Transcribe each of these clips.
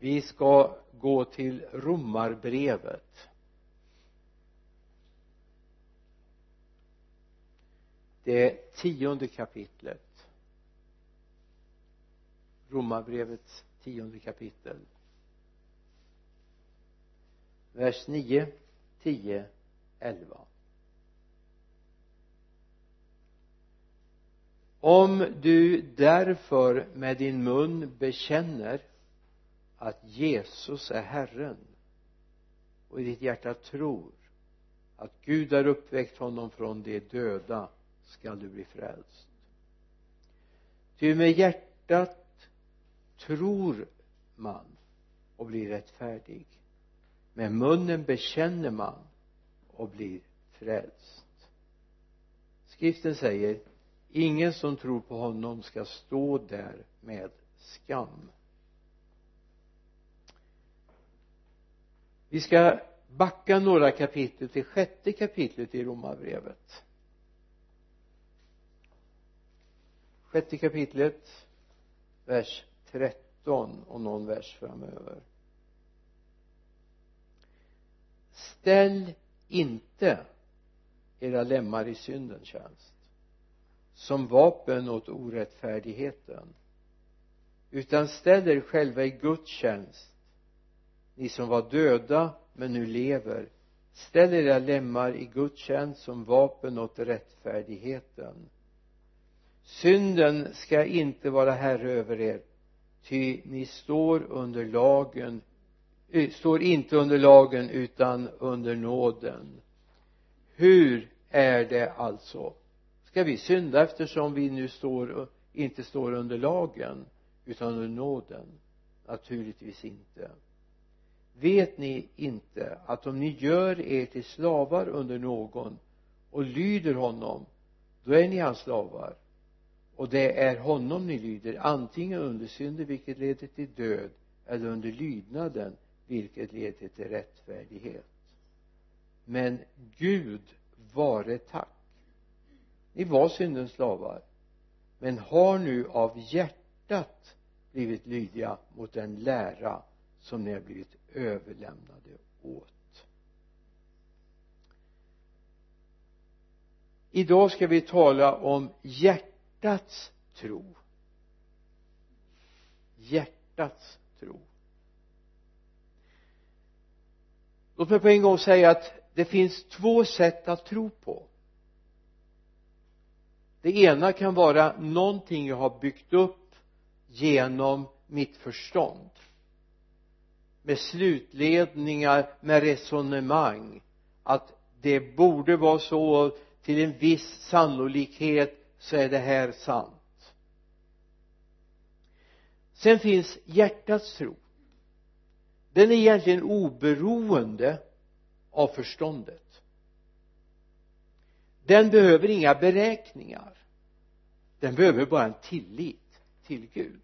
vi ska gå till romarbrevet. Det tionde kapitlet. Romarbrevets tionde kapitel. Vers 9 10 11 om du därför med din mun bekänner att Jesus är Herren. Och i ditt hjärta tror att Gud har uppväckt honom från de döda skall du bli frälst. Ty med hjärtat tror man och blir rättfärdig. Med munnen bekänner man och blir frälst. Skriften säger ingen som tror på honom ska stå där med skam. Vi ska backa några kapitel till sjätte kapitlet i romarbrevet. Sjätte kapitlet vers 13 och någon vers framöver. Ställ inte era lemmar i syndens tjänst som vapen åt orättfärdigheten utan ställ er själva i Guds tjänst ni som var döda men nu lever. Ställ era lemmar i Guds tjänst som vapen åt rättfärdigheten. Synden ska inte vara herre över er ty ni står under lagen eh, står inte under lagen utan under nåden. Hur är det alltså? Ska vi synda eftersom vi nu står inte står under lagen utan under nåden? Naturligtvis inte vet ni inte att om ni gör er till slavar under någon och lyder honom då är ni hans slavar. Och det är honom ni lyder antingen under synden vilket leder till död eller under lydnaden vilket leder till rättfärdighet. Men Gud vare tack. Ni var syndens slavar men har nu av hjärtat blivit lydiga mot den lära som ni har blivit överlämnade åt. Idag ska vi tala om hjärtats tro. Hjärtats tro. Låt mig på en gång säga att det finns två sätt att tro på. Det ena kan vara någonting jag har byggt upp genom mitt förstånd med slutledningar med resonemang att det borde vara så till en viss sannolikhet så är det här sant. Sen finns hjärtats tro. Den är egentligen oberoende av förståndet. Den behöver inga beräkningar. Den behöver bara en tillit till Gud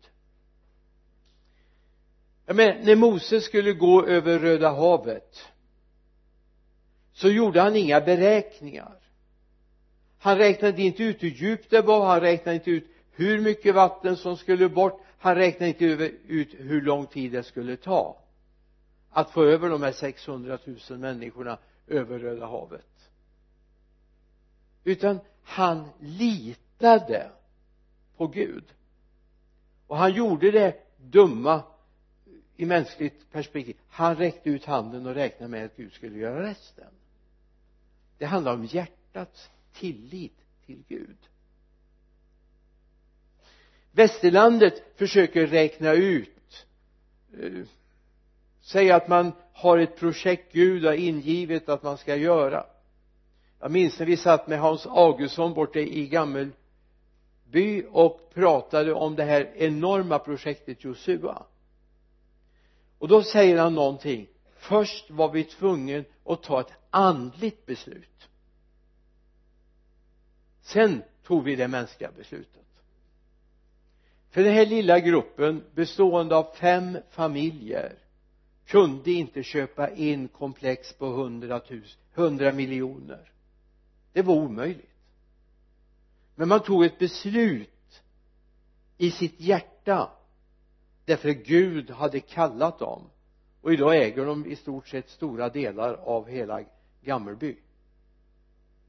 jag menar när Moses skulle gå över Röda havet så gjorde han inga beräkningar. Han räknade inte ut hur djupt det var han räknade inte ut hur mycket vatten som skulle bort han räknade inte ut hur lång tid det skulle ta att få över de här 600 000 människorna över Röda havet. Utan han litade på Gud. Och han gjorde det dumma i mänskligt perspektiv. Han räckte ut handen och räknade med att Gud skulle göra resten. Det handlar om hjärtats tillit till Gud. Västerlandet försöker räkna ut eh, säg att man har ett projekt Gud har ingivit att man ska göra. Jag minns när vi satt med Hans Augustsson borta i Gammelby och pratade om det här enorma projektet Josua och då säger han någonting. Först var vi tvungna att ta ett andligt beslut. Sen tog vi det mänskliga beslutet. För den här lilla gruppen bestående av fem familjer kunde inte köpa in komplex på hundratusen, hundra miljoner. Det var omöjligt. Men man tog ett beslut i sitt hjärta därför att Gud hade kallat dem. Och idag äger de i stort sett stora delar av hela Gammelby.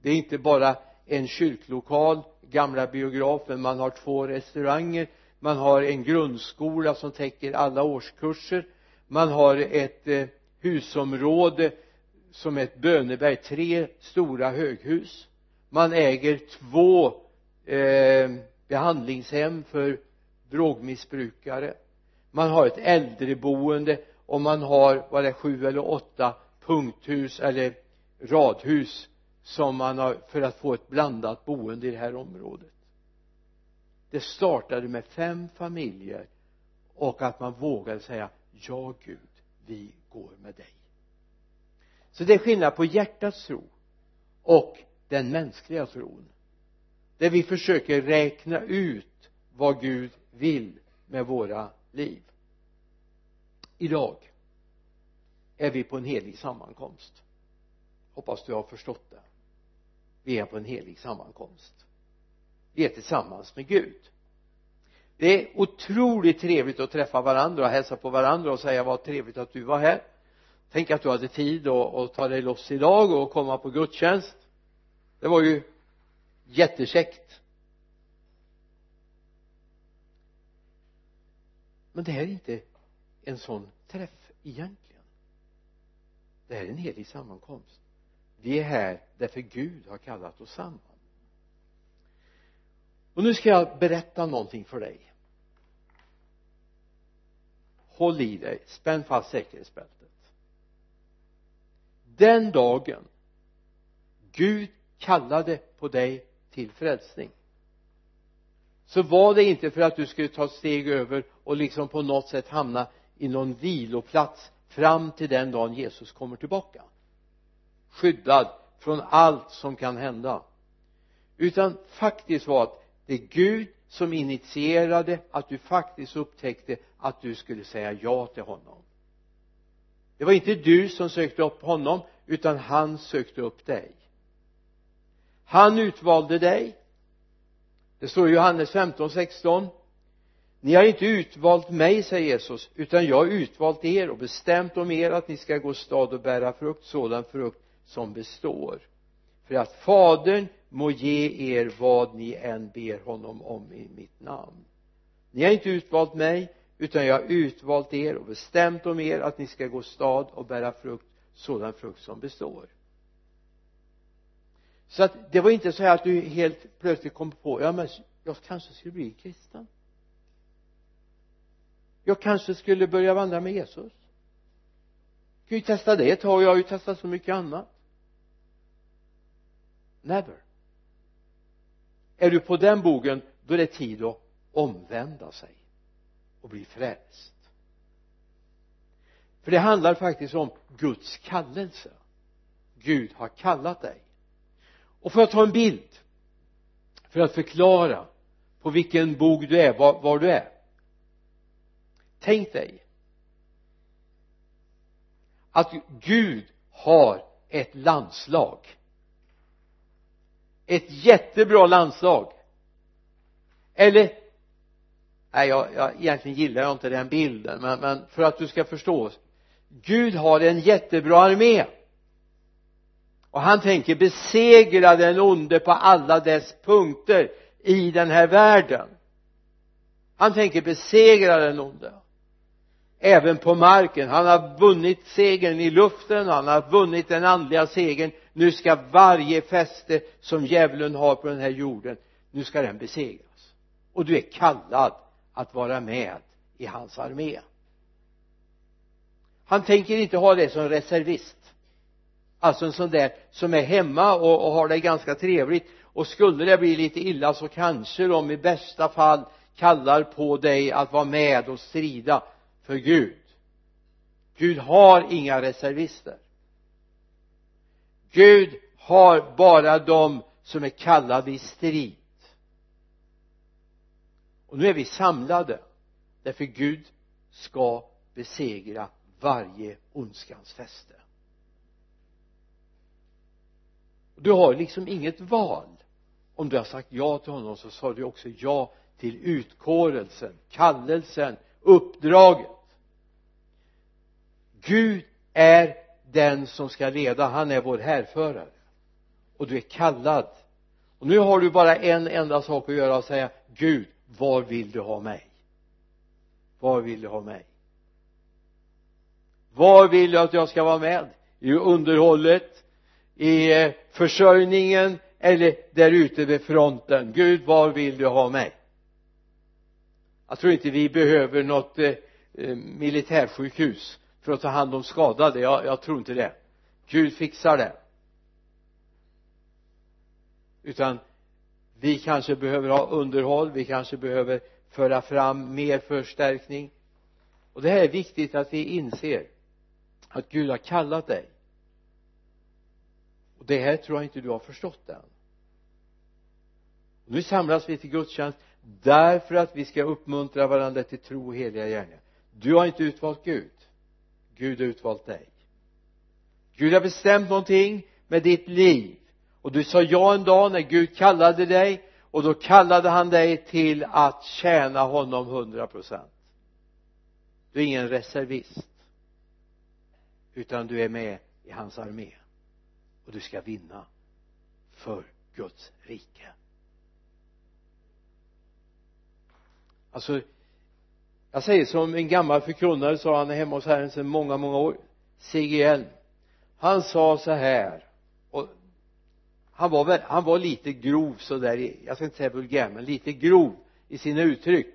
Det är inte bara en kyrklokal gamla biografen man har två restauranger man har en grundskola som täcker alla årskurser man har ett eh, husområde som är ett böneberg tre stora höghus. Man äger två eh, behandlingshem för drogmissbrukare man har ett äldreboende och man har vad det är sju eller åtta punkthus eller radhus som man har för att få ett blandat boende i det här området. Det startade med fem familjer och att man vågade säga ja Gud vi går med dig. Så det är skillnad på hjärtats tro och den mänskliga tron där vi försöker räkna ut vad Gud vill med våra liv. Idag är vi på en helig sammankomst. Hoppas du har förstått det. Vi är på en helig sammankomst. Vi är tillsammans med Gud. Det är otroligt trevligt att träffa varandra och hälsa på varandra och säga vad trevligt att du var här. Tänk att du hade tid att ta dig loss idag och komma på gudstjänst. Det var ju jättekäckt. Men det här är inte en sån träff egentligen. Det här är en helig sammankomst. Vi är här därför Gud har kallat oss samman. Och nu ska jag berätta någonting för dig. Håll i dig spänn fast säkerhetsbältet. Den dagen Gud kallade på dig till frälsning så var det inte för att du skulle ta steg över och liksom på något sätt hamna i någon viloplats fram till den dagen Jesus kommer tillbaka. Skyddad från allt som kan hända. Utan faktiskt var att det är Gud som initierade att du faktiskt upptäckte att du skulle säga ja till honom. Det var inte du som sökte upp honom utan han sökte upp dig. Han utvalde dig. Det står i Johannes 15, 16 ni har inte utvalt mig säger Jesus utan jag har utvalt er och bestämt om er att ni ska gå stad och bära frukt sådan frukt som består. För att fadern må ge er vad ni än ber honom om i mitt namn. Ni har inte utvalt mig utan jag har utvalt er och bestämt om er att ni ska gå stad och bära frukt sådan frukt som består. Så att det var inte så här att du helt plötsligt kom på ja men jag kanske skulle bli kristen jag kanske skulle börja vandra med Jesus. Kan ju testa det ett tag jag har ju testat så mycket annat. Never. Är du på den bogen då är det tid att omvända sig och bli frälst. För det handlar faktiskt om Guds kallelse. Gud har kallat dig. Och får jag ta en bild för att förklara på vilken bog du är, var, var du är? Tänk dig att Gud har ett landslag. Ett jättebra landslag. Eller nej jag, jag egentligen gillar jag inte den bilden men, men för att du ska förstå. Gud har en jättebra armé. Och han tänker besegra den onde på alla dess punkter i den här världen. Han tänker besegra den onde även på marken. Han har vunnit segern i luften han har vunnit den andliga segern. Nu ska varje fäste som djävulen har på den här jorden nu ska den besegras. Och du är kallad att vara med i hans armé. Han tänker inte ha dig som reservist. Alltså en sån där som är hemma och, och har det ganska trevligt. Och skulle det bli lite illa så kanske de i bästa fall kallar på dig att vara med och strida för Gud. Gud har inga reservister. Gud har bara de som är kallade i strid. Och nu är vi samlade därför Gud ska besegra varje ondskans fäste. Du har liksom inget val. Om du har sagt ja till honom så sa du också ja till utkårelsen, kallelsen uppdraget. Gud är den som ska leda. Han är vår härförare. Och du är kallad. Och nu har du bara en enda sak att göra och säga Gud var vill du ha mig? Var vill du ha mig? Var vill du att jag ska vara med i underhållet i eh, försörjningen eller där ute vid fronten? Gud var vill du ha mig? Jag tror inte vi behöver något eh, eh militärsjukhus för att ta hand om skadade. Jag, jag tror inte det. Gud fixar det. Utan vi kanske behöver ha underhåll vi kanske behöver föra fram mer förstärkning. Och det här är viktigt att vi inser att Gud har kallat dig. Och det här tror jag inte du har förstått än. Nu samlas vi till gudstjänst därför att vi ska uppmuntra varandra till tro och heliga gärningar. Du har inte utvalt Gud. Gud har utvalt dig. Gud har bestämt någonting med ditt liv. Och du sa ja en dag när Gud kallade dig och då kallade han dig till att tjäna honom hundra procent. Du är ingen reservist utan du är med i hans armé. Och du ska vinna för Guds rike. Alltså jag säger som en gammal förkunnare sa han hemma hos Herren sedan många många år. C.G.L. han sa så här och han var väl, han var lite grov sådär jag ska inte säga vulgär men lite grov i sina uttryck.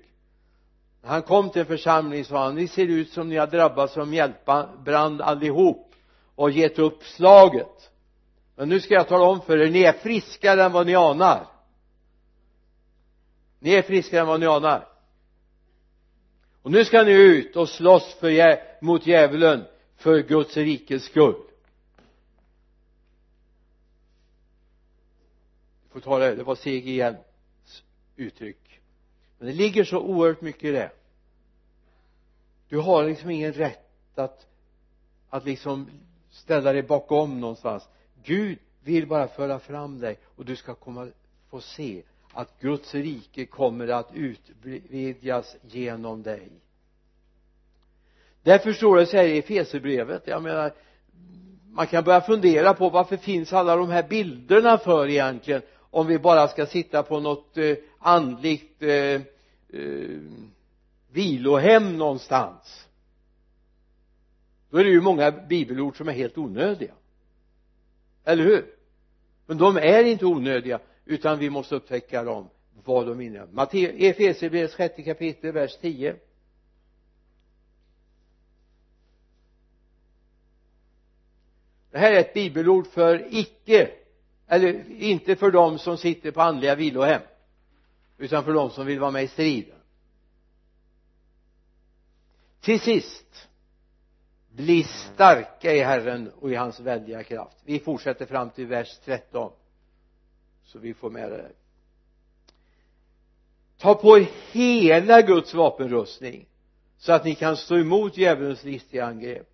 När han kom till en församling sa han ni ser ut som ni har drabbats av mjältbrand allihop och gett upp slaget. Men nu ska jag tala om för er ni är friskare än vad ni anar. Ni är friskare än vad ni anar och nu ska ni ut och slåss för, mot djävulen för Guds rikes skull. Får ta det, det var CGNs uttryck. Men det ligger så oerhört mycket i det. Du har liksom ingen rätt att att liksom ställa dig bakom någonstans. Gud vill bara föra fram dig och du ska komma få se att Guds rike kommer att utvidgas genom dig. Därför står det så här i Efesierbrevet. Jag menar man kan börja fundera på varför finns alla de här bilderna för egentligen om vi bara ska sitta på något eh, andligt eh, eh, vilohem någonstans. Då är det ju många bibelord som är helt onödiga. Eller hur? Men de är inte onödiga utan vi måste upptäcka dem vad de innebär. Efesierbrevets sjätte kapitel vers 10 det här är ett bibelord för icke eller inte för dem som sitter på andliga vilohem utan för dem som vill vara med i striden. Till sist bli starka i Herren och i hans väldiga kraft. Vi fortsätter fram till vers 13 så vi får med det. Där ta på er hela Guds vapenrustning så att ni kan stå emot djävulens listiga angrepp.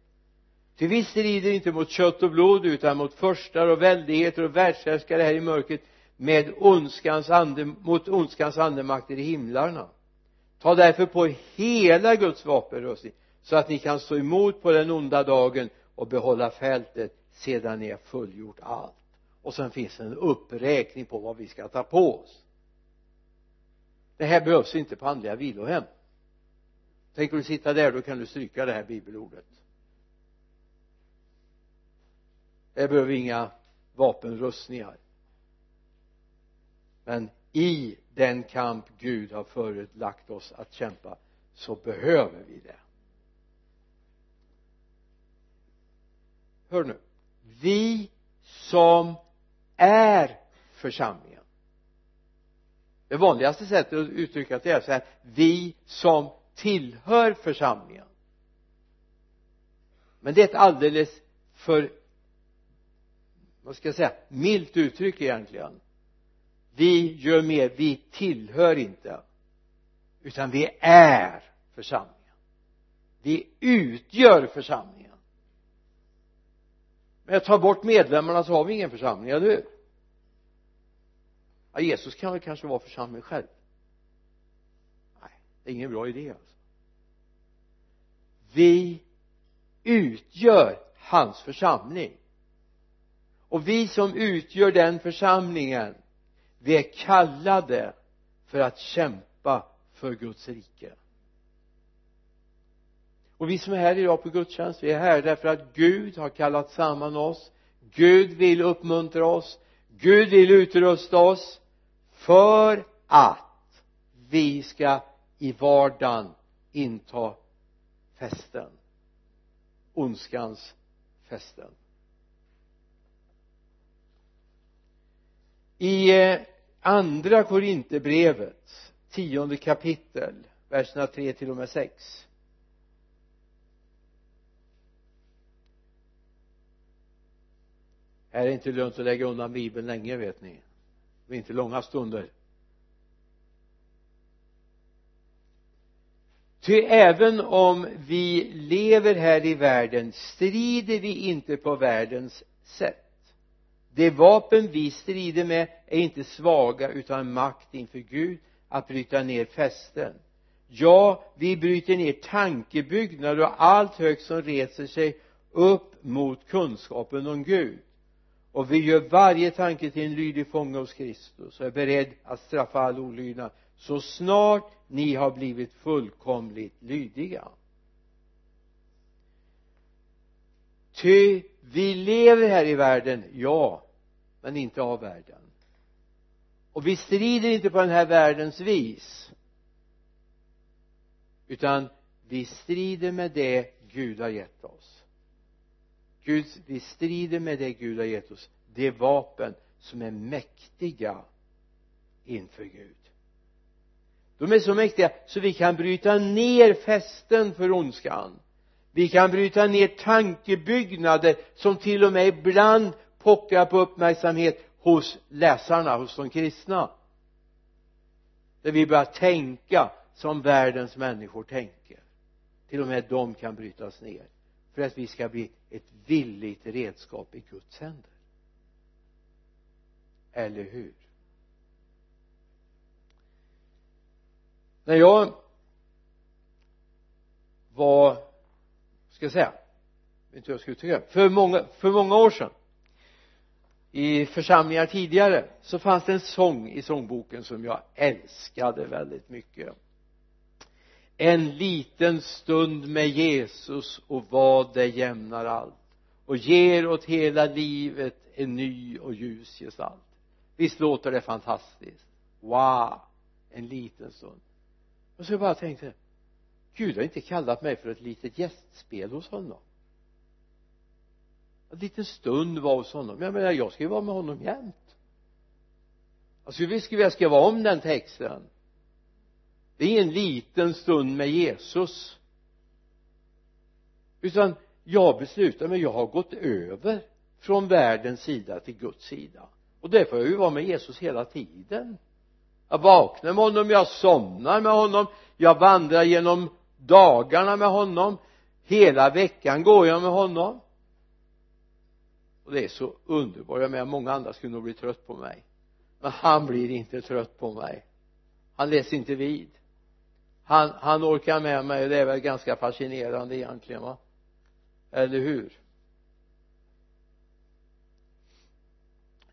Ty vi strider inte mot kött och blod utan mot förstar och väldigheter och världshärskare här i mörkret med ondskans ande, mot ondskans andemakter i himlarna. Ta därför på hela Guds vapenrustning så att ni kan stå emot på den onda dagen och behålla fältet sedan ni har fullgjort allt och sen finns en uppräkning på vad vi ska ta på oss. Det här behövs inte på andliga vilohem. Tänker du sitta där då kan du stryka det här bibelordet. Det behöver inga vapenrustningar. Men i den kamp Gud har förelagt oss att kämpa så behöver vi det. Hör nu. Vi som är församlingen. Det vanligaste sättet att uttrycka det är så här vi som tillhör församlingen. Men det är ett alldeles för vad ska jag säga milt uttryck egentligen. Vi gör mer vi tillhör inte utan vi är församlingen. Vi utgör församlingen men jag tar bort medlemmarna så har vi ingen församling, eller hur? Ja, Jesus kan väl kanske vara församling själv? Nej det är ingen bra idé alltså. Vi utgör hans församling. Och vi som utgör den församlingen vi är kallade för att kämpa för Guds rike och vi som är här idag på gudstjänst vi är här därför att Gud har kallat samman oss. Gud vill uppmuntra oss. Gud vill utrusta oss för att vi ska i vardagen inta festen. Ondskans festen. I eh, andra korinterbrevet tionde kapitel verserna 3 till och med 6 är det inte lönt att lägga undan bibeln länge vet ni? Det är inte långa stunder. Ty även om vi lever här i världen strider vi inte på världens sätt. De vapen vi strider med är inte svaga utan makt inför Gud att bryta ner fästen. Ja vi bryter ner tankebyggnader och allt högt som reser sig upp mot kunskapen om Gud och vi gör varje tanke till en lydig fånge hos Kristus och är beredd att straffa all olydnad så snart ni har blivit fullkomligt lydiga. Ty vi lever här i världen ja men inte av världen. Och vi strider inte på den här världens vis utan vi strider med det Gud har gett oss. Gud, vi strider med det Gud har gett oss de vapen som är mäktiga inför Gud. De är så mäktiga så vi kan bryta ner fästen för ondskan. Vi kan bryta ner tankebyggnader som till och med ibland pockar på uppmärksamhet hos läsarna, hos de kristna. Där vi börjar tänka som världens människor tänker. Till och med de kan brytas ner för att vi ska bli ett villigt redskap i Guds händer. Eller hur? När jag var ska jag säga vet inte hur jag ska uttrycka för många, för många år sedan i församlingar tidigare så fanns det en sång i sångboken som jag älskade väldigt mycket en liten stund med Jesus och vad det jämnar allt. Och ger åt hela livet en ny och ljus gestalt. Visst låter det fantastiskt? Wow! En liten stund. Och så jag bara tänkte Gud har inte kallat mig för ett litet gästspel hos honom. En liten stund var hos honom. Jag menar jag ska ju vara med honom jämt. Alltså vi skulle vilja skriva om den texten? Det är en liten stund med Jesus. Utan jag beslutar mig jag har gått över från världens sida till Guds sida. Och därför får jag ju vara med Jesus hela tiden. Jag vaknar med honom, jag somnar med honom jag vandrar genom dagarna med honom hela veckan går jag med honom. Och det är så underbart jag menar många andra skulle nog bli trött på mig. Men han blir inte trött på mig. Han läser inte vid han, han orkar med mig. Och det är väl ganska fascinerande egentligen va? Eller hur?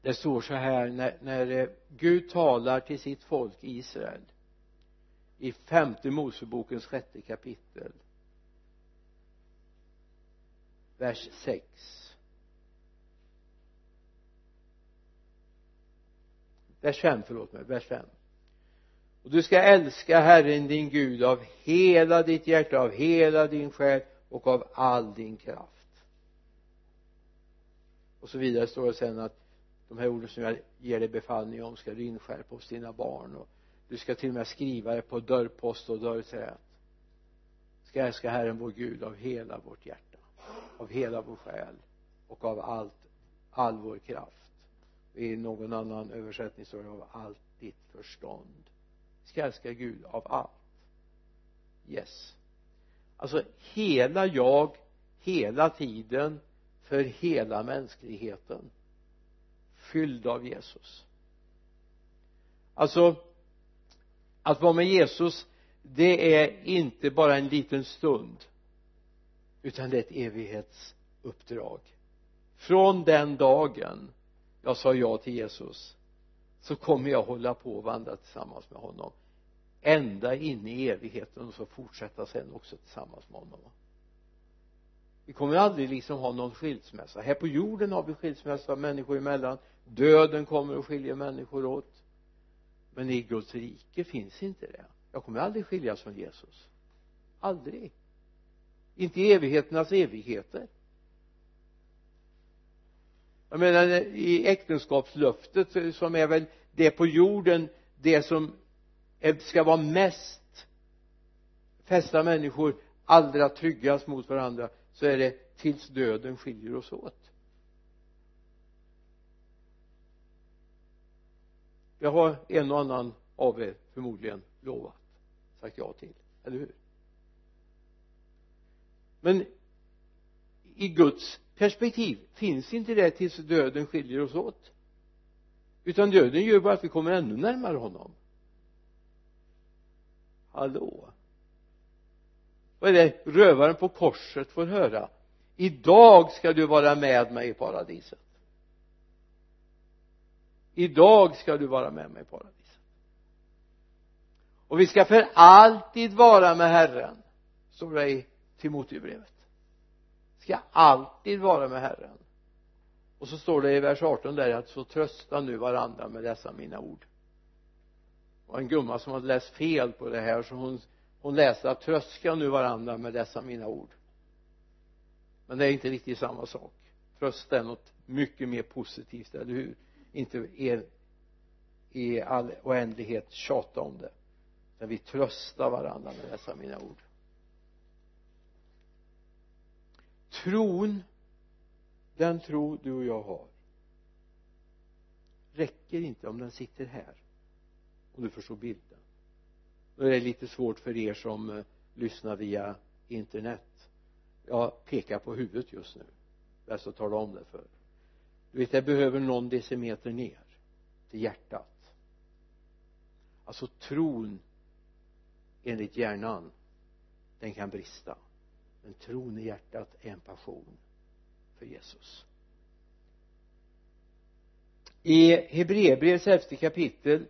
Det står så här när, när eh, Gud talar till sitt folk Israel i femte Mosebokens sjätte kapitel vers 6 vers 5 förlåt mig, vers 5 och du ska älska Herren din Gud av hela ditt hjärta, av hela din själ och av all din kraft. Och så vidare står det sen att de här orden som jag ger dig befallning om ska du inskärpa hos dina barn och du ska till och med skriva det på dörrpost och dörrträd ska älska Herren vår Gud av hela vårt hjärta av hela vår själ och av allt all vår kraft. I någon annan översättning står det av allt ditt förstånd ska älska Gud av allt. Yes. Alltså hela jag hela tiden för hela mänskligheten. Fylld av Jesus. Alltså att vara med Jesus det är inte bara en liten stund utan det är ett evighetsuppdrag. Från den dagen jag sa ja till Jesus så kommer jag hålla på och vandra tillsammans med honom. Ända in i evigheten och så fortsätta sen också tillsammans med honom. Vi kommer aldrig liksom ha någon skilsmässa. Här på jorden har vi skilsmässa människor emellan. Döden kommer och skiljer människor åt. Men i Guds rike finns inte det. Jag kommer aldrig skiljas från Jesus. Aldrig. Inte i evigheternas evigheter jag menar i äktenskapslöftet som är väl det på jorden det som ska vara mest fästa människor allra tryggast mot varandra så är det tills döden skiljer oss åt. Det har en och annan av er förmodligen lovat sagt ja till, eller hur? Men i Guds perspektiv. Finns inte det tills döden skiljer oss åt? Utan döden gör bara att vi kommer ännu närmare honom. Hallå? Vad är det rövaren på korset får höra? Idag ska du vara med mig i paradiset. Idag ska du vara med mig i paradiset. Och vi ska för alltid vara med Herren står det i Timoteusbrevet ska alltid vara med Herren. Och så står det i vers 18 där att så trösta nu varandra med dessa mina ord. Och en gumma som hade läst fel på det här så hon hon läste att tröska nu varandra med dessa mina ord. Men det är inte riktigt samma sak. Trösta är något mycket mer positivt, eller hur? Inte er i all oändlighet tjata om det. Utan vi tröstar varandra med dessa mina ord. Tron den tro du och jag har räcker inte om den sitter här om du förstår bilden. Då är det lite svårt för er som eh, lyssnar via internet. Jag pekar på huvudet just nu. Bäst att tala om det för. Du vet jag behöver någon decimeter ner till hjärtat. Alltså tron enligt hjärnan den kan brista men tron i hjärtat är en passion för Jesus. I Hebreerbrevets elfte kapitel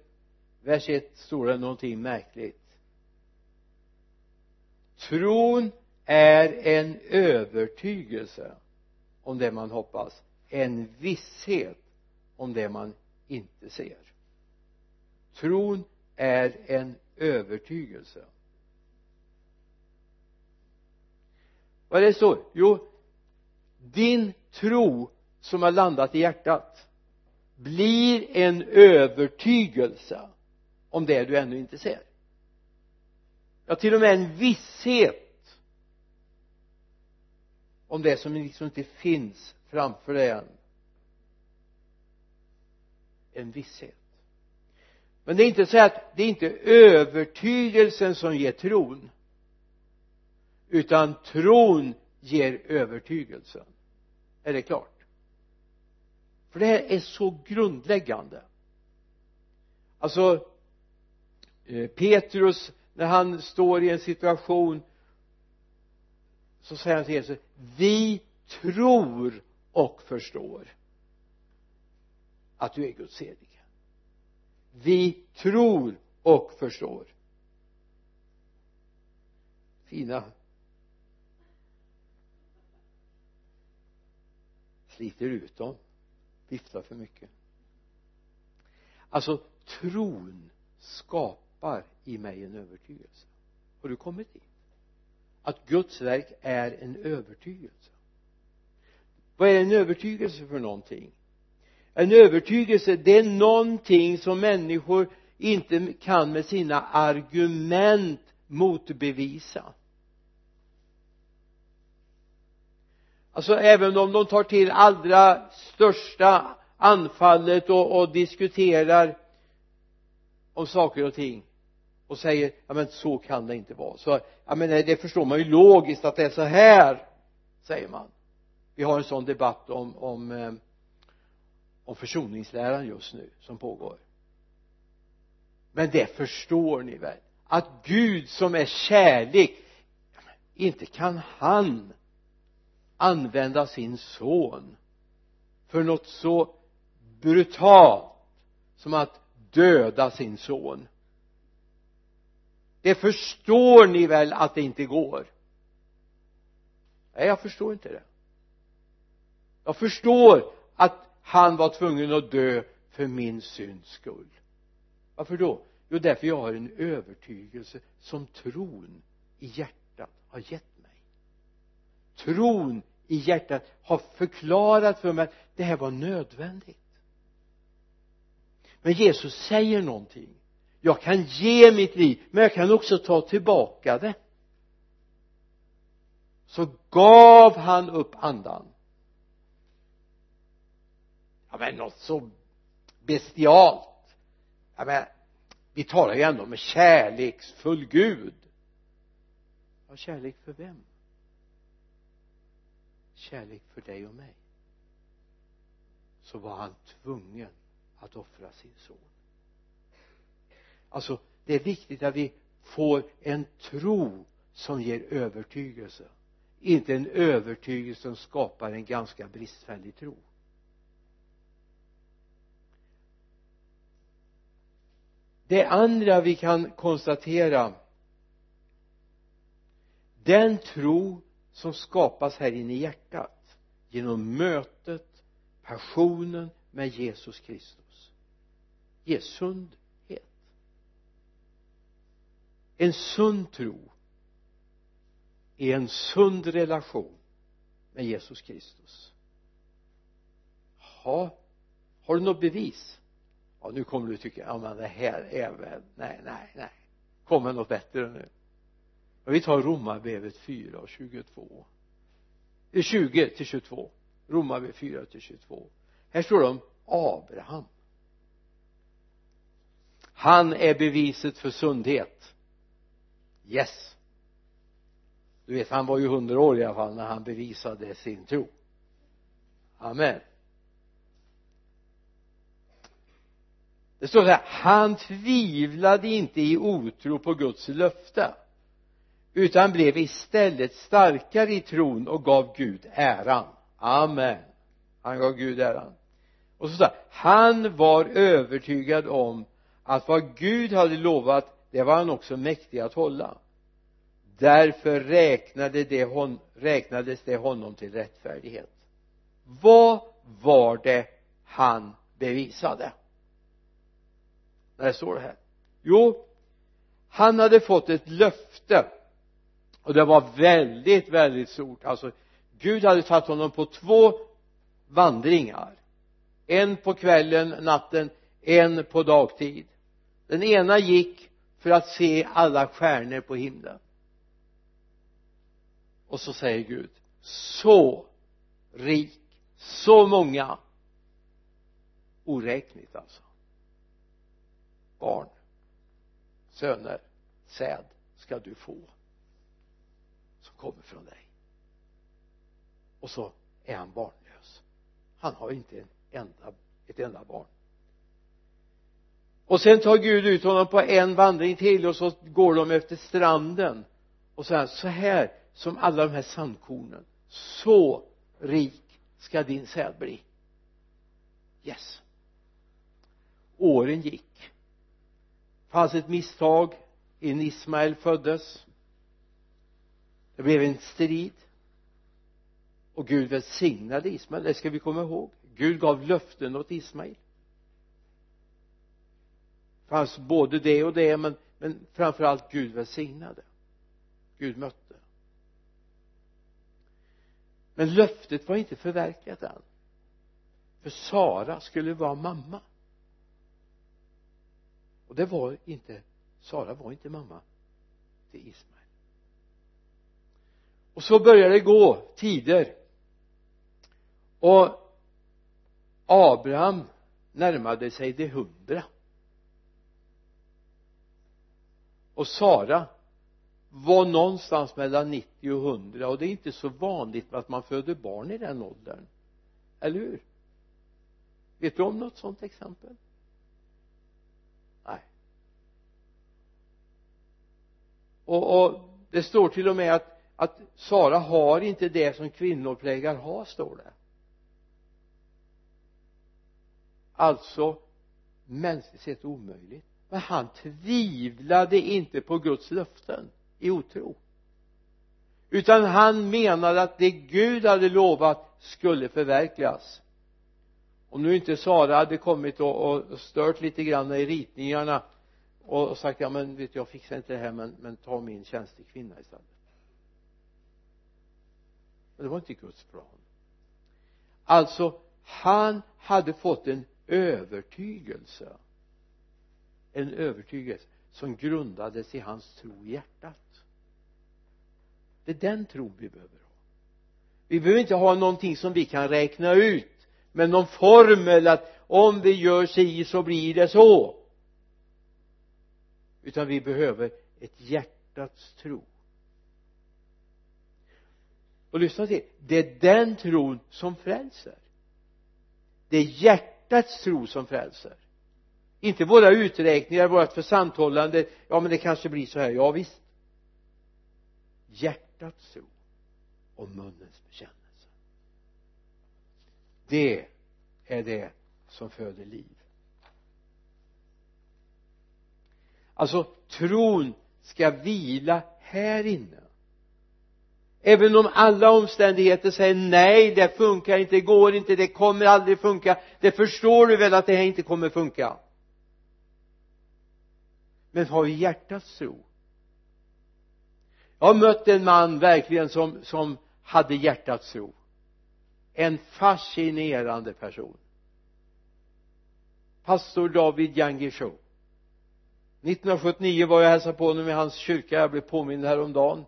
vers 1 står det någonting märkligt. Tron är en övertygelse om det man hoppas en visshet om det man inte ser. Tron är en övertygelse. Vad är det så? Jo din tro som har landat i hjärtat blir en övertygelse om det du ännu inte ser. Ja till och med en visshet om det som liksom inte finns framför dig än. En visshet. Men det är inte så att det är inte övertygelsen som ger tron utan tron ger övertygelsen är det klart? För det här är så grundläggande. Alltså eh, Petrus när han står i en situation så säger han till Jesus vi tror och förstår att du är Guds helige. Vi tror och förstår. Fina sliter ut dem viftar för mycket. Alltså tron skapar i mig en övertygelse. Har du kommit dit? Att Guds verk är en övertygelse. Vad är en övertygelse för någonting? En övertygelse det är någonting som människor inte kan med sina argument motbevisa. Alltså även om de tar till allra största anfallet och, och diskuterar om saker och ting och säger ja men så kan det inte vara. Så ja men det förstår man ju logiskt att det är så här säger man. Vi har en sån debatt om om eh, om försoningsläran just nu som pågår. Men det förstår ni väl? Att Gud som är kärlek inte kan han använda sin son för något så brutalt som att döda sin son. Det förstår ni väl att det inte går? Nej jag förstår inte det. Jag förstår att han var tvungen att dö för min synds skull. Varför då? Jo därför jag har en övertygelse som tron i hjärtat har gett tron i hjärtat har förklarat för mig att det här var nödvändigt. Men Jesus säger någonting. Jag kan ge mitt liv men jag kan också ta tillbaka det. Så gav han upp andan. Ja men något så bestialt. Ja men vi talar ju ändå om en kärleksfull Gud. Ja kärlek för vem? Kärlek för dig och mig så var han tvungen att offra sin son. Alltså det är viktigt att vi får en tro som ger övertygelse inte en övertygelse som skapar en ganska bristfällig tro. Det andra vi kan konstatera den tro som skapas här inne i hjärtat genom mötet passionen med Jesus Kristus. Ge sundhet. En sund tro är en sund relation med Jesus Kristus. Ha har du något bevis? Ja nu kommer du tycka ja men det här är väl nej nej nej. Kom med något bättre nu? Ja, vi tar romarbrevet 4 och 22 20 eh, till 22 romarbrevet 4 till 22 här står det om Abraham. Han är beviset för sundhet. Yes. Du vet han var ju hundra år i alla fall när han bevisade sin tro. Amen. Det står så här han tvivlade inte i otro på Guds löfte utan blev istället starkare i tron och gav Gud äran. Amen. Han gav Gud äran. Och så sa han var övertygad om att vad Gud hade lovat det var han också mäktig att hålla. Därför räknade det hon, räknades det honom till rättfärdighet. Vad var det han bevisade? När det står det här? Jo han hade fått ett löfte och det var väldigt väldigt stort. Alltså Gud hade tagit honom på två vandringar. En på kvällen, natten en på dagtid. Den ena gick för att se alla stjärnor på himlen. Och så säger Gud så rik så många. Oräkneligt alltså. Barn söner säd ska du få kommer från dig. Och så är han barnlös. Han har inte en enda, ett enda barn. Och sen tar Gud ut honom på en vandring till och så går de efter stranden. Och så här, så här som alla de här sandkornen. Så rik ska din säd bli. Yes. Åren gick. Fanns ett misstag. En Ismael föddes det blev en strid. Och Gud välsignade Ismael. Det ska vi komma ihåg. Gud gav löften åt Ismael. Fanns både det och det men, men framförallt Gud välsignade. Gud mötte. Men löftet var inte förverkligat än. För Sara skulle vara mamma. Och det var inte Sara var inte mamma till Ismael och så började det gå tider. Och Abraham närmade sig det hundra. Och Sara var någonstans mellan 90 och 100 och det är inte så vanligt att man föder barn i den åldern. Eller hur? Vet du om något sådant exempel? Nej. Och, och det står till och med att att Sara har inte det som kvinnor plägar ha står det. Alltså mänskligt sett omöjligt. Men han tvivlade inte på Guds löften i otro. Utan han menade att det Gud hade lovat skulle förverkligas. Om nu inte Sara hade kommit och, och stört lite grann i ritningarna och sagt ja men vet du, jag fixar inte det här men, men ta min tjänstekvinna istället men det var inte Guds plan. Alltså han hade fått en övertygelse. En övertygelse som grundades i hans tro i hjärtat. Det är den tron vi behöver ha. Vi behöver inte ha någonting som vi kan räkna ut med någon formel att om vi gör si så blir det så. Utan vi behöver ett hjärtats tro och lyssna till det är den tron som frälser. Det är hjärtats tro som frälser. Inte våra uträkningar, vårt försanthållande ja men det kanske blir så här, ja visst. Hjärtats tro och munnens bekännelse. Det är det som föder liv. Alltså tron ska vila här inne även om alla omständigheter säger nej det funkar inte, det går inte, det kommer aldrig funka det förstår du väl att det här inte kommer funka? Men har vi hjärtats tro. Jag har mött en man verkligen som, som hade hjärtats tro. En fascinerande person. Pastor David Yangisho 1979 var jag och hälsade på honom i hans kyrka. Jag blev påmind häromdagen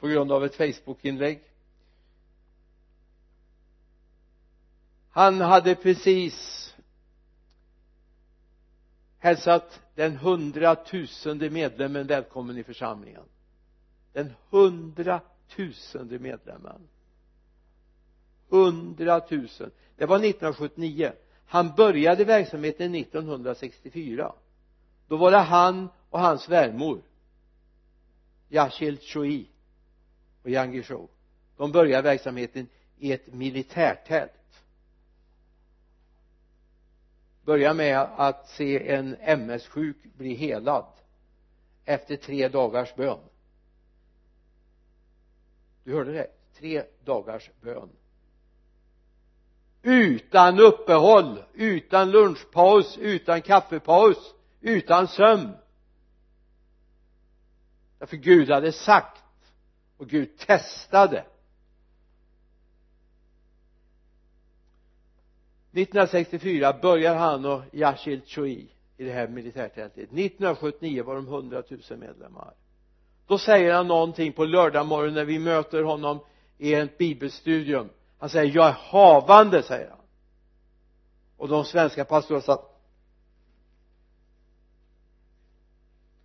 på grund av ett facebookinlägg. Han hade precis hälsat den hundratusende medlemmen välkommen i församlingen. Den hundratusende medlemmen. Hundratusen. Det var 1979 han började verksamheten 1964 då var det han och hans svärmor Yashil Choi och Yang Shou de började verksamheten i ett militärtält. Börja med att se en MS-sjuk bli helad efter tre dagars bön. Du hörde det? Tre dagars bön. Utan uppehåll utan lunchpaus utan kaffepaus utan sömn. Därför Gud hade sagt och Gud testade. 1964 börjar han och Yashil Choi i det här militärtältet. 1979 var de 100 000 medlemmar. Då säger han någonting på lördag morgon när vi möter honom i ett bibelstudium. Han säger jag är havande säger han. Och de svenska pastorerna satt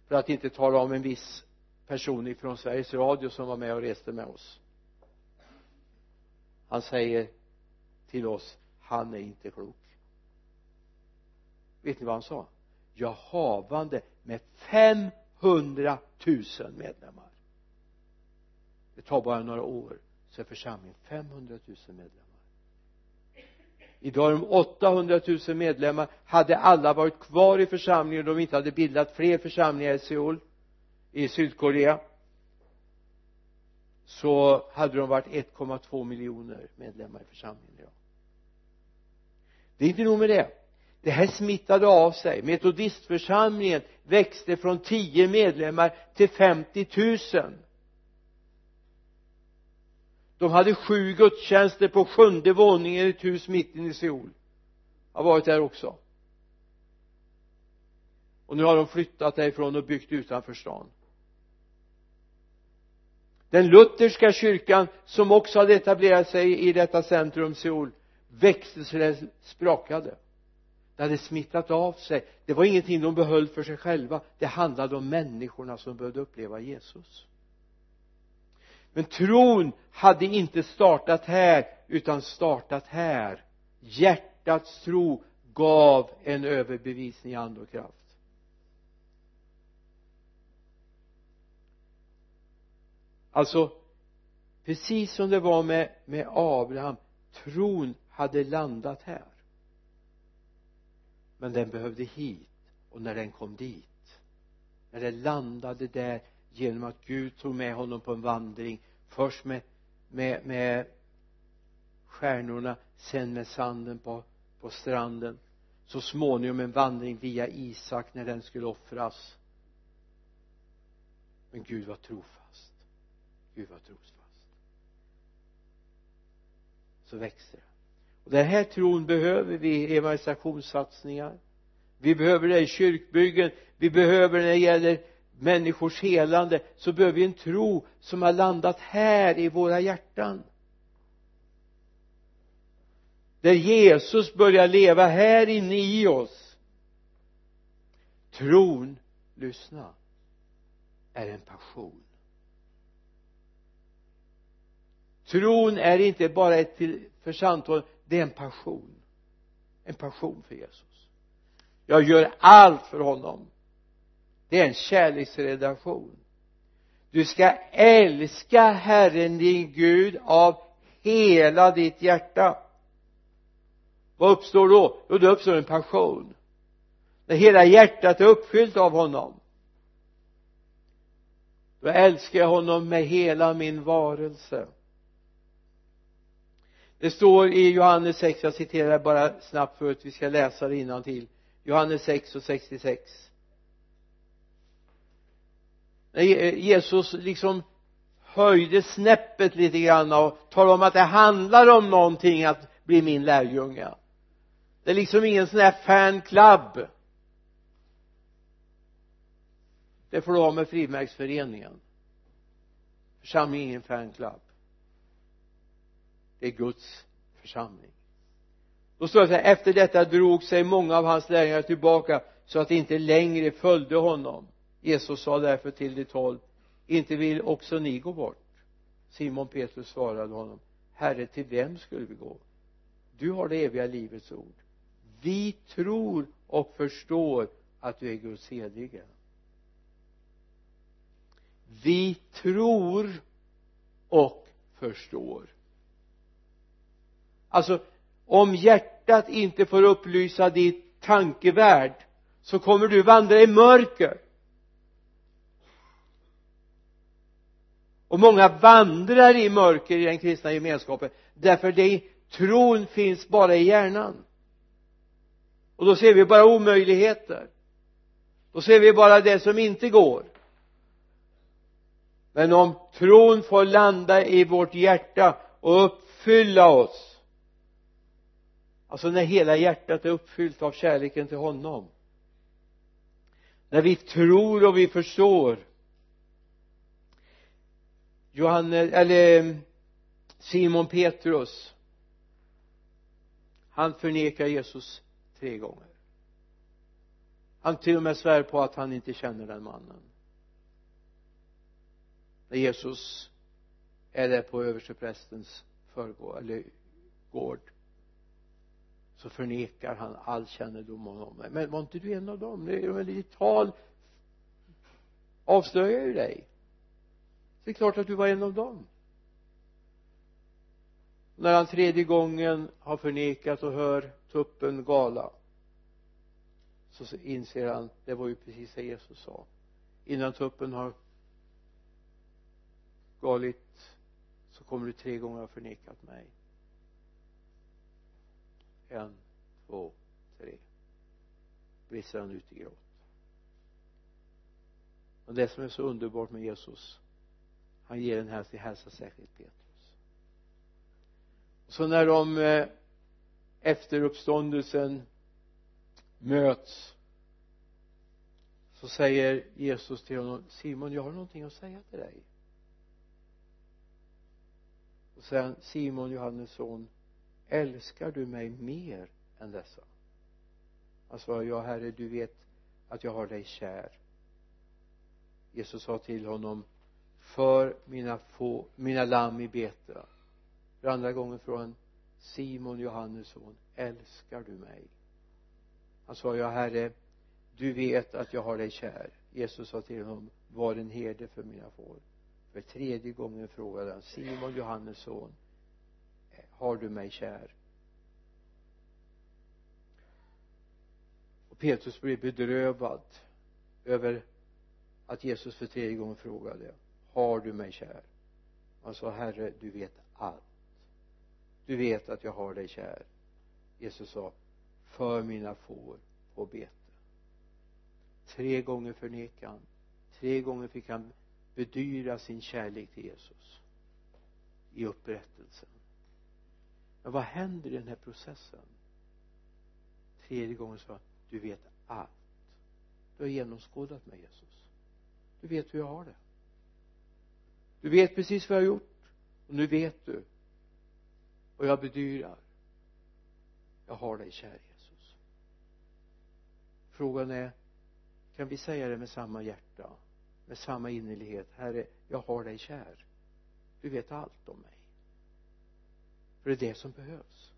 för att inte tala om en viss person ifrån Sveriges Radio som var med och reste med oss. Han säger till oss han är inte klok. Vet ni vad han sa? Jag havande med 500 000 medlemmar. Det tar bara några år så är församlingen 500 000 medlemmar. Idag är de 800 000 medlemmar. Hade alla varit kvar i församlingen och de inte hade bildat fler församlingar i Seoul? I Sydkorea så hade de varit 1,2 miljoner medlemmar i församlingen idag. Det är inte nog med det. Det här smittade av sig. Metodistförsamlingen växte från 10 medlemmar till 50 000 de hade sju gudstjänster på sjunde våningen i ett hus mitt inne i Seoul. Jag har varit där också. Och nu har de flyttat därifrån och byggt utanför stan den lutherska kyrkan som också hade etablerat sig i detta centrum Seoul växte så det sprakade. Det hade smittat av sig. Det var ingenting de behöll för sig själva. Det handlade om människorna som behövde uppleva Jesus. Men tron hade inte startat här utan startat här. Hjärtats tro gav en överbevisning i ande och kraft. Alltså precis som det var med, med Abraham tron hade landat här. Men den behövde hit och när den kom dit när den landade där genom att Gud tog med honom på en vandring först med med, med stjärnorna sen med sanden på, på stranden så småningom en vandring via Isak när den skulle offras. Men Gud var trofast. Gud var trosfast. Så växer det och den här tron behöver vi i evangelisationssatsningar. Vi behöver det i kyrkbyggen. Vi behöver när det gäller människors helande. Så behöver vi en tro som har landat här i våra hjärtan. Där Jesus börjar leva här inne i oss. Tron lyssna är en passion. Tron är inte bara ett till för det är en passion. En passion för Jesus. Jag gör allt för honom. Det är en kärleksrelation. Du ska älska Herren din Gud av hela ditt hjärta. Vad uppstår då? jo då uppstår en passion. När hela hjärtat är uppfyllt av honom då älskar jag honom med hela min varelse det står i Johannes 6 jag citerar bara snabbt för att vi ska läsa det till Johannes 6 och 66 när Jesus liksom höjde snäppet lite grann och talade om att det handlar om någonting att bli min lärjunge. Det är liksom ingen sån här fan club. Det får du ha med frimärksföreningen. Församlingen är ingen fan club det är Guds församling. Då står det så här efter detta drog sig många av hans lärjungar tillbaka så att de inte längre följde honom. Jesus sa därför till de tolv inte vill också ni gå bort? Simon Petrus svarade honom herre till vem skulle vi gå? Du har det eviga livets ord. Vi tror och förstår att du är Guds helige. Vi tror och förstår alltså om hjärtat inte får upplysa ditt tankevärld så kommer du vandra i mörker. Och många vandrar i mörker i den kristna gemenskapen därför det tron finns bara i hjärnan. Och då ser vi bara omöjligheter. Då ser vi bara det som inte går. Men om tron får landa i vårt hjärta och uppfylla oss alltså när hela hjärtat är uppfyllt av kärleken till honom. När vi tror och vi förstår. Johannes eller Simon Petrus. Han förnekar Jesus tre gånger. Han till och med svär på att han inte känner den mannen. När Jesus är där på översteprästens förgård eller gård så förnekar han all kännedom om honom. Men var inte du en av dem? Men ditt tal. Avslöjar ju dig. Det är klart att du var en av dem. När han tredje gången har förnekat och hör tuppen gala så inser han det var ju precis det Jesus sa. Innan tuppen har galit så kommer du tre gånger ha förnekat mig en, två, tre. Brister han ut i gråt och det som är så underbart med Jesus han ger en hälsning, hälsa särskilt Petrus. Så när de eh, efter uppståndelsen möts så säger Jesus till honom Simon jag har någonting att säga till dig. Och säger han Simon Johannes son älskar du mig mer än dessa? Han svarade ja herre du vet att jag har dig kär. Jesus sa till honom för mina få, mina lamm i bete. För andra gången från Simon Johannes son älskar du mig? Han sa ja herre du vet att jag har dig kär. Jesus sa till honom var en herde för mina får. För tredje gången frågade han Simon Johannes son har du mig kär? Och Petrus blev bedrövad över att Jesus för tredje gången frågade har du mig kär? Han sa herre du vet allt. Du vet att jag har dig kär. Jesus sa för mina får på bete. Tre gånger förnekade han. Tre gånger fick han bedyra sin kärlek till Jesus i upprättelsen men vad händer i den här processen? Tredje gången sa du vet allt. Du har genomskådat mig Jesus. Du vet hur jag har det. Du vet precis vad jag har gjort. Och nu vet du och jag bedyrar. Jag har dig kär Jesus. Frågan är kan vi säga det med samma hjärta med samma innerlighet? Herre jag har dig kär. Du vet allt om mig för det är det som behövs.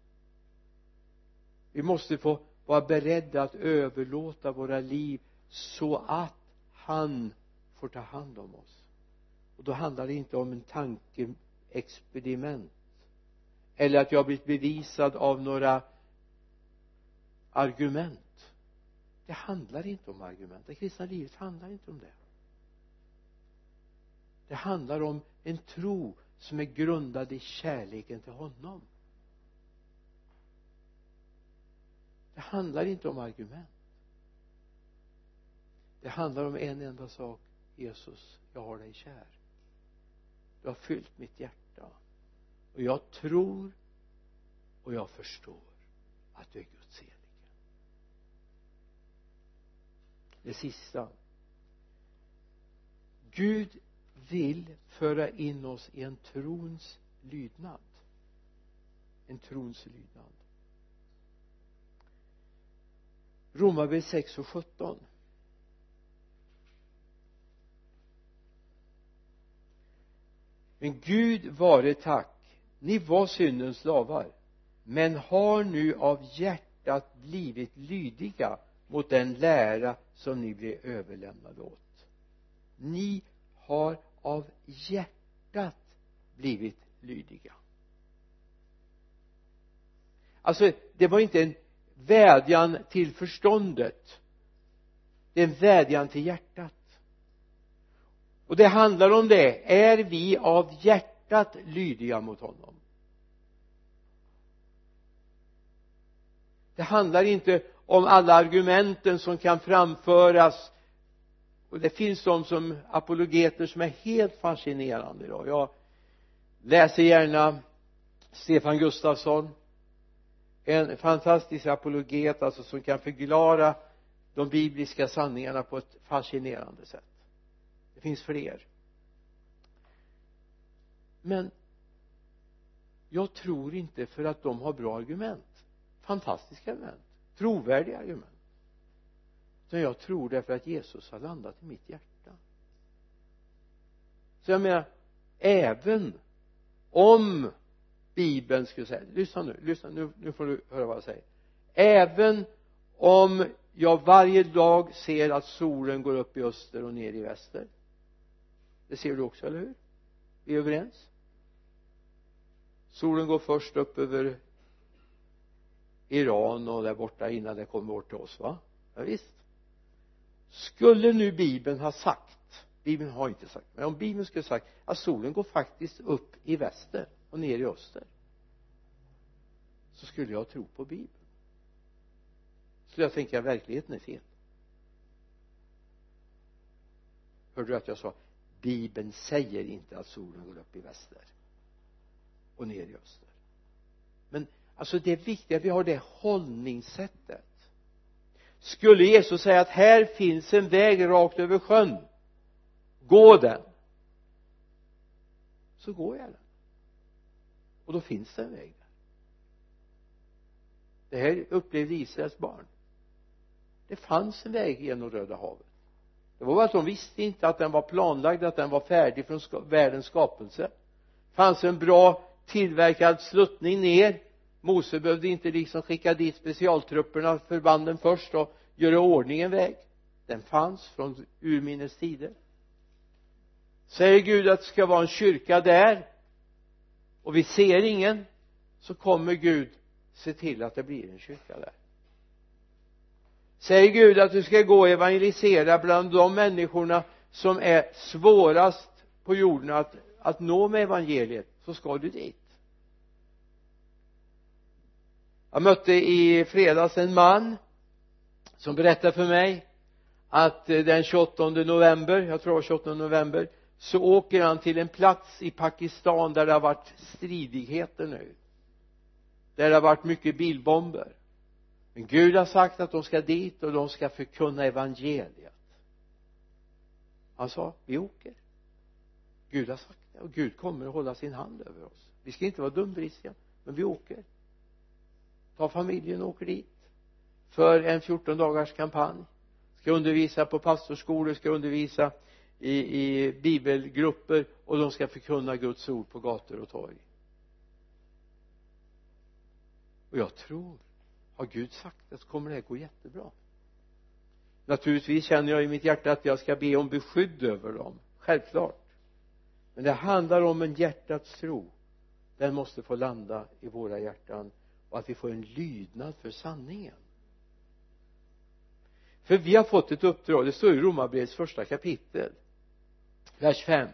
Vi måste få vara beredda att överlåta våra liv så att han får ta hand om oss. Och då handlar det inte om en tankeexperiment eller att jag har blivit bevisad av några argument. Det handlar inte om argument. Det kristna livet handlar inte om det. Det handlar om en tro som är grundad i kärleken till honom. Det handlar inte om argument. Det handlar om en enda sak. Jesus jag har dig kär. Du har fyllt mitt hjärta. Och jag tror och jag förstår att du är Guds helige. Det sista. Gud vill föra in oss i en trons lydnad. En trons lydnad. Romarbrevet 6 och 17 men Gud vare tack. Ni var syndens slavar men har nu av hjärtat blivit lydiga mot den lära som ni blev överlämnade åt. Ni har av hjärtat blivit lydiga. Alltså det var inte en vädjan till förståndet. Det är en vädjan till hjärtat. Och det handlar om det är vi av hjärtat lydiga mot honom? Det handlar inte om alla argumenten som kan framföras och det finns de som apologeter som är helt fascinerande idag. Jag läser gärna Stefan Gustafsson en fantastisk apologet alltså som kan förklara de bibliska sanningarna på ett fascinerande sätt. Det finns fler. Men jag tror inte för att de har bra argument. Fantastiska argument. Trovärdiga argument utan jag tror därför att Jesus har landat i mitt hjärta. Så jag menar även om bibeln skulle säga lyssna nu, lyssna nu, nu får du höra vad jag säger. Även om jag varje dag ser att solen går upp i öster och ner i väster. Det ser du också, eller hur? Vi är överens. Solen går först upp över Iran och där borta innan den kommer bort till oss va? Ja, visst skulle nu bibeln ha sagt bibeln har inte sagt men om bibeln skulle sagt att solen går faktiskt upp i väster och ner i öster så skulle jag tro på bibeln. Skulle jag tänka att verkligheten är fel. Hörde du att jag sa bibeln säger inte att solen går upp i väster och ner i öster? Men alltså det är viktigt att vi har det hållningssättet skulle Jesus säga att här finns en väg rakt över sjön gå den så går jag den. Och då finns det en väg där. Det här upplevde Israels barn. Det fanns en väg genom Röda havet. Det var bara att de visste inte att den var planlagd att den var färdig från världens skapelse. Det fanns en bra tillverkad sluttning ner. Mose behövde inte liksom skicka dit specialtrupperna förbanden först och göra ordning en väg. Den fanns från urminnes tider. Säger Gud att det ska vara en kyrka där och vi ser ingen så kommer Gud se till att det blir en kyrka där. Säger Gud att du ska gå och evangelisera bland de människorna som är svårast på jorden att, att nå med evangeliet så ska du dit. Jag mötte i fredags en man som berättade för mig att eh, den 28 november, jag tror det var 28 november så åker han till en plats i Pakistan där det har varit stridigheter nu. Där det har varit mycket bilbomber. Men Gud har sagt att de ska dit och de ska förkunna evangeliet. Han sa vi åker. Gud har sagt det och Gud kommer att hålla sin hand över oss. Vi ska inte vara dumdristiga men vi åker ta familjen och åker dit för en 14 dagars kampanj. Ska undervisa på pastorskolor ska undervisa i, i bibelgrupper och de ska förkunna Guds ord på gator och torg. Och jag tror har Gud sagt att så kommer det här gå jättebra? Naturligtvis känner jag i mitt hjärta att jag ska be om beskydd över dem självklart. Men det handlar om en hjärtats tro. Den måste få landa i våra hjärtan och att vi får en lydnad för sanningen. För vi har fått ett uppdrag det står i romarbrevets första kapitel vers 5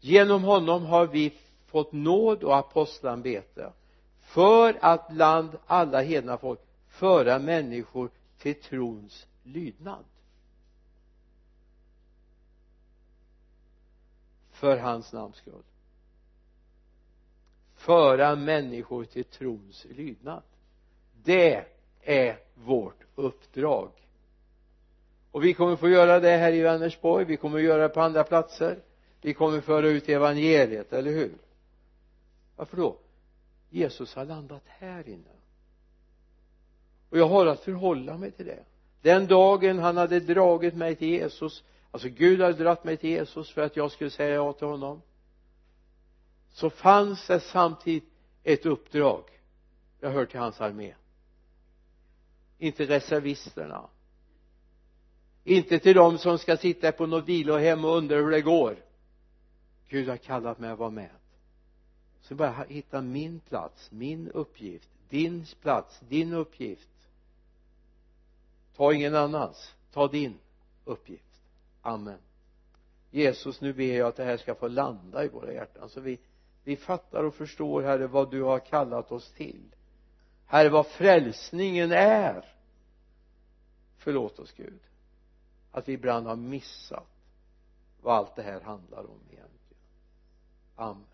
genom honom har vi fått nåd och apostlambiete för att bland alla hedna folk föra människor till trons lydnad. För hans namns skull föra människor till trons lydnad. Det är vårt uppdrag. Och vi kommer få göra det här i Vänersborg vi kommer göra det på andra platser. Vi kommer föra ut evangeliet, eller hur? Varför då? Jesus har landat här inne. Och jag har att förhålla mig till det. Den dagen han hade dragit mig till Jesus alltså Gud hade dragit mig till Jesus för att jag skulle säga ja till honom så fanns det samtidigt ett uppdrag. Jag hör till hans armé. Inte reservisterna. Inte till dem som ska sitta på något vilohem och undra hur det går. Gud har kallat mig att vara med. Så bara hitta min plats, min uppgift din plats, din uppgift. Ta ingen annans, ta din uppgift. Amen. Jesus nu ber jag att det här ska få landa i våra hjärtan så vi vi fattar och förstår herre vad du har kallat oss till. Herre vad frälsningen är. Förlåt oss Gud att vi ibland har missat vad allt det här handlar om egentligen. Amen.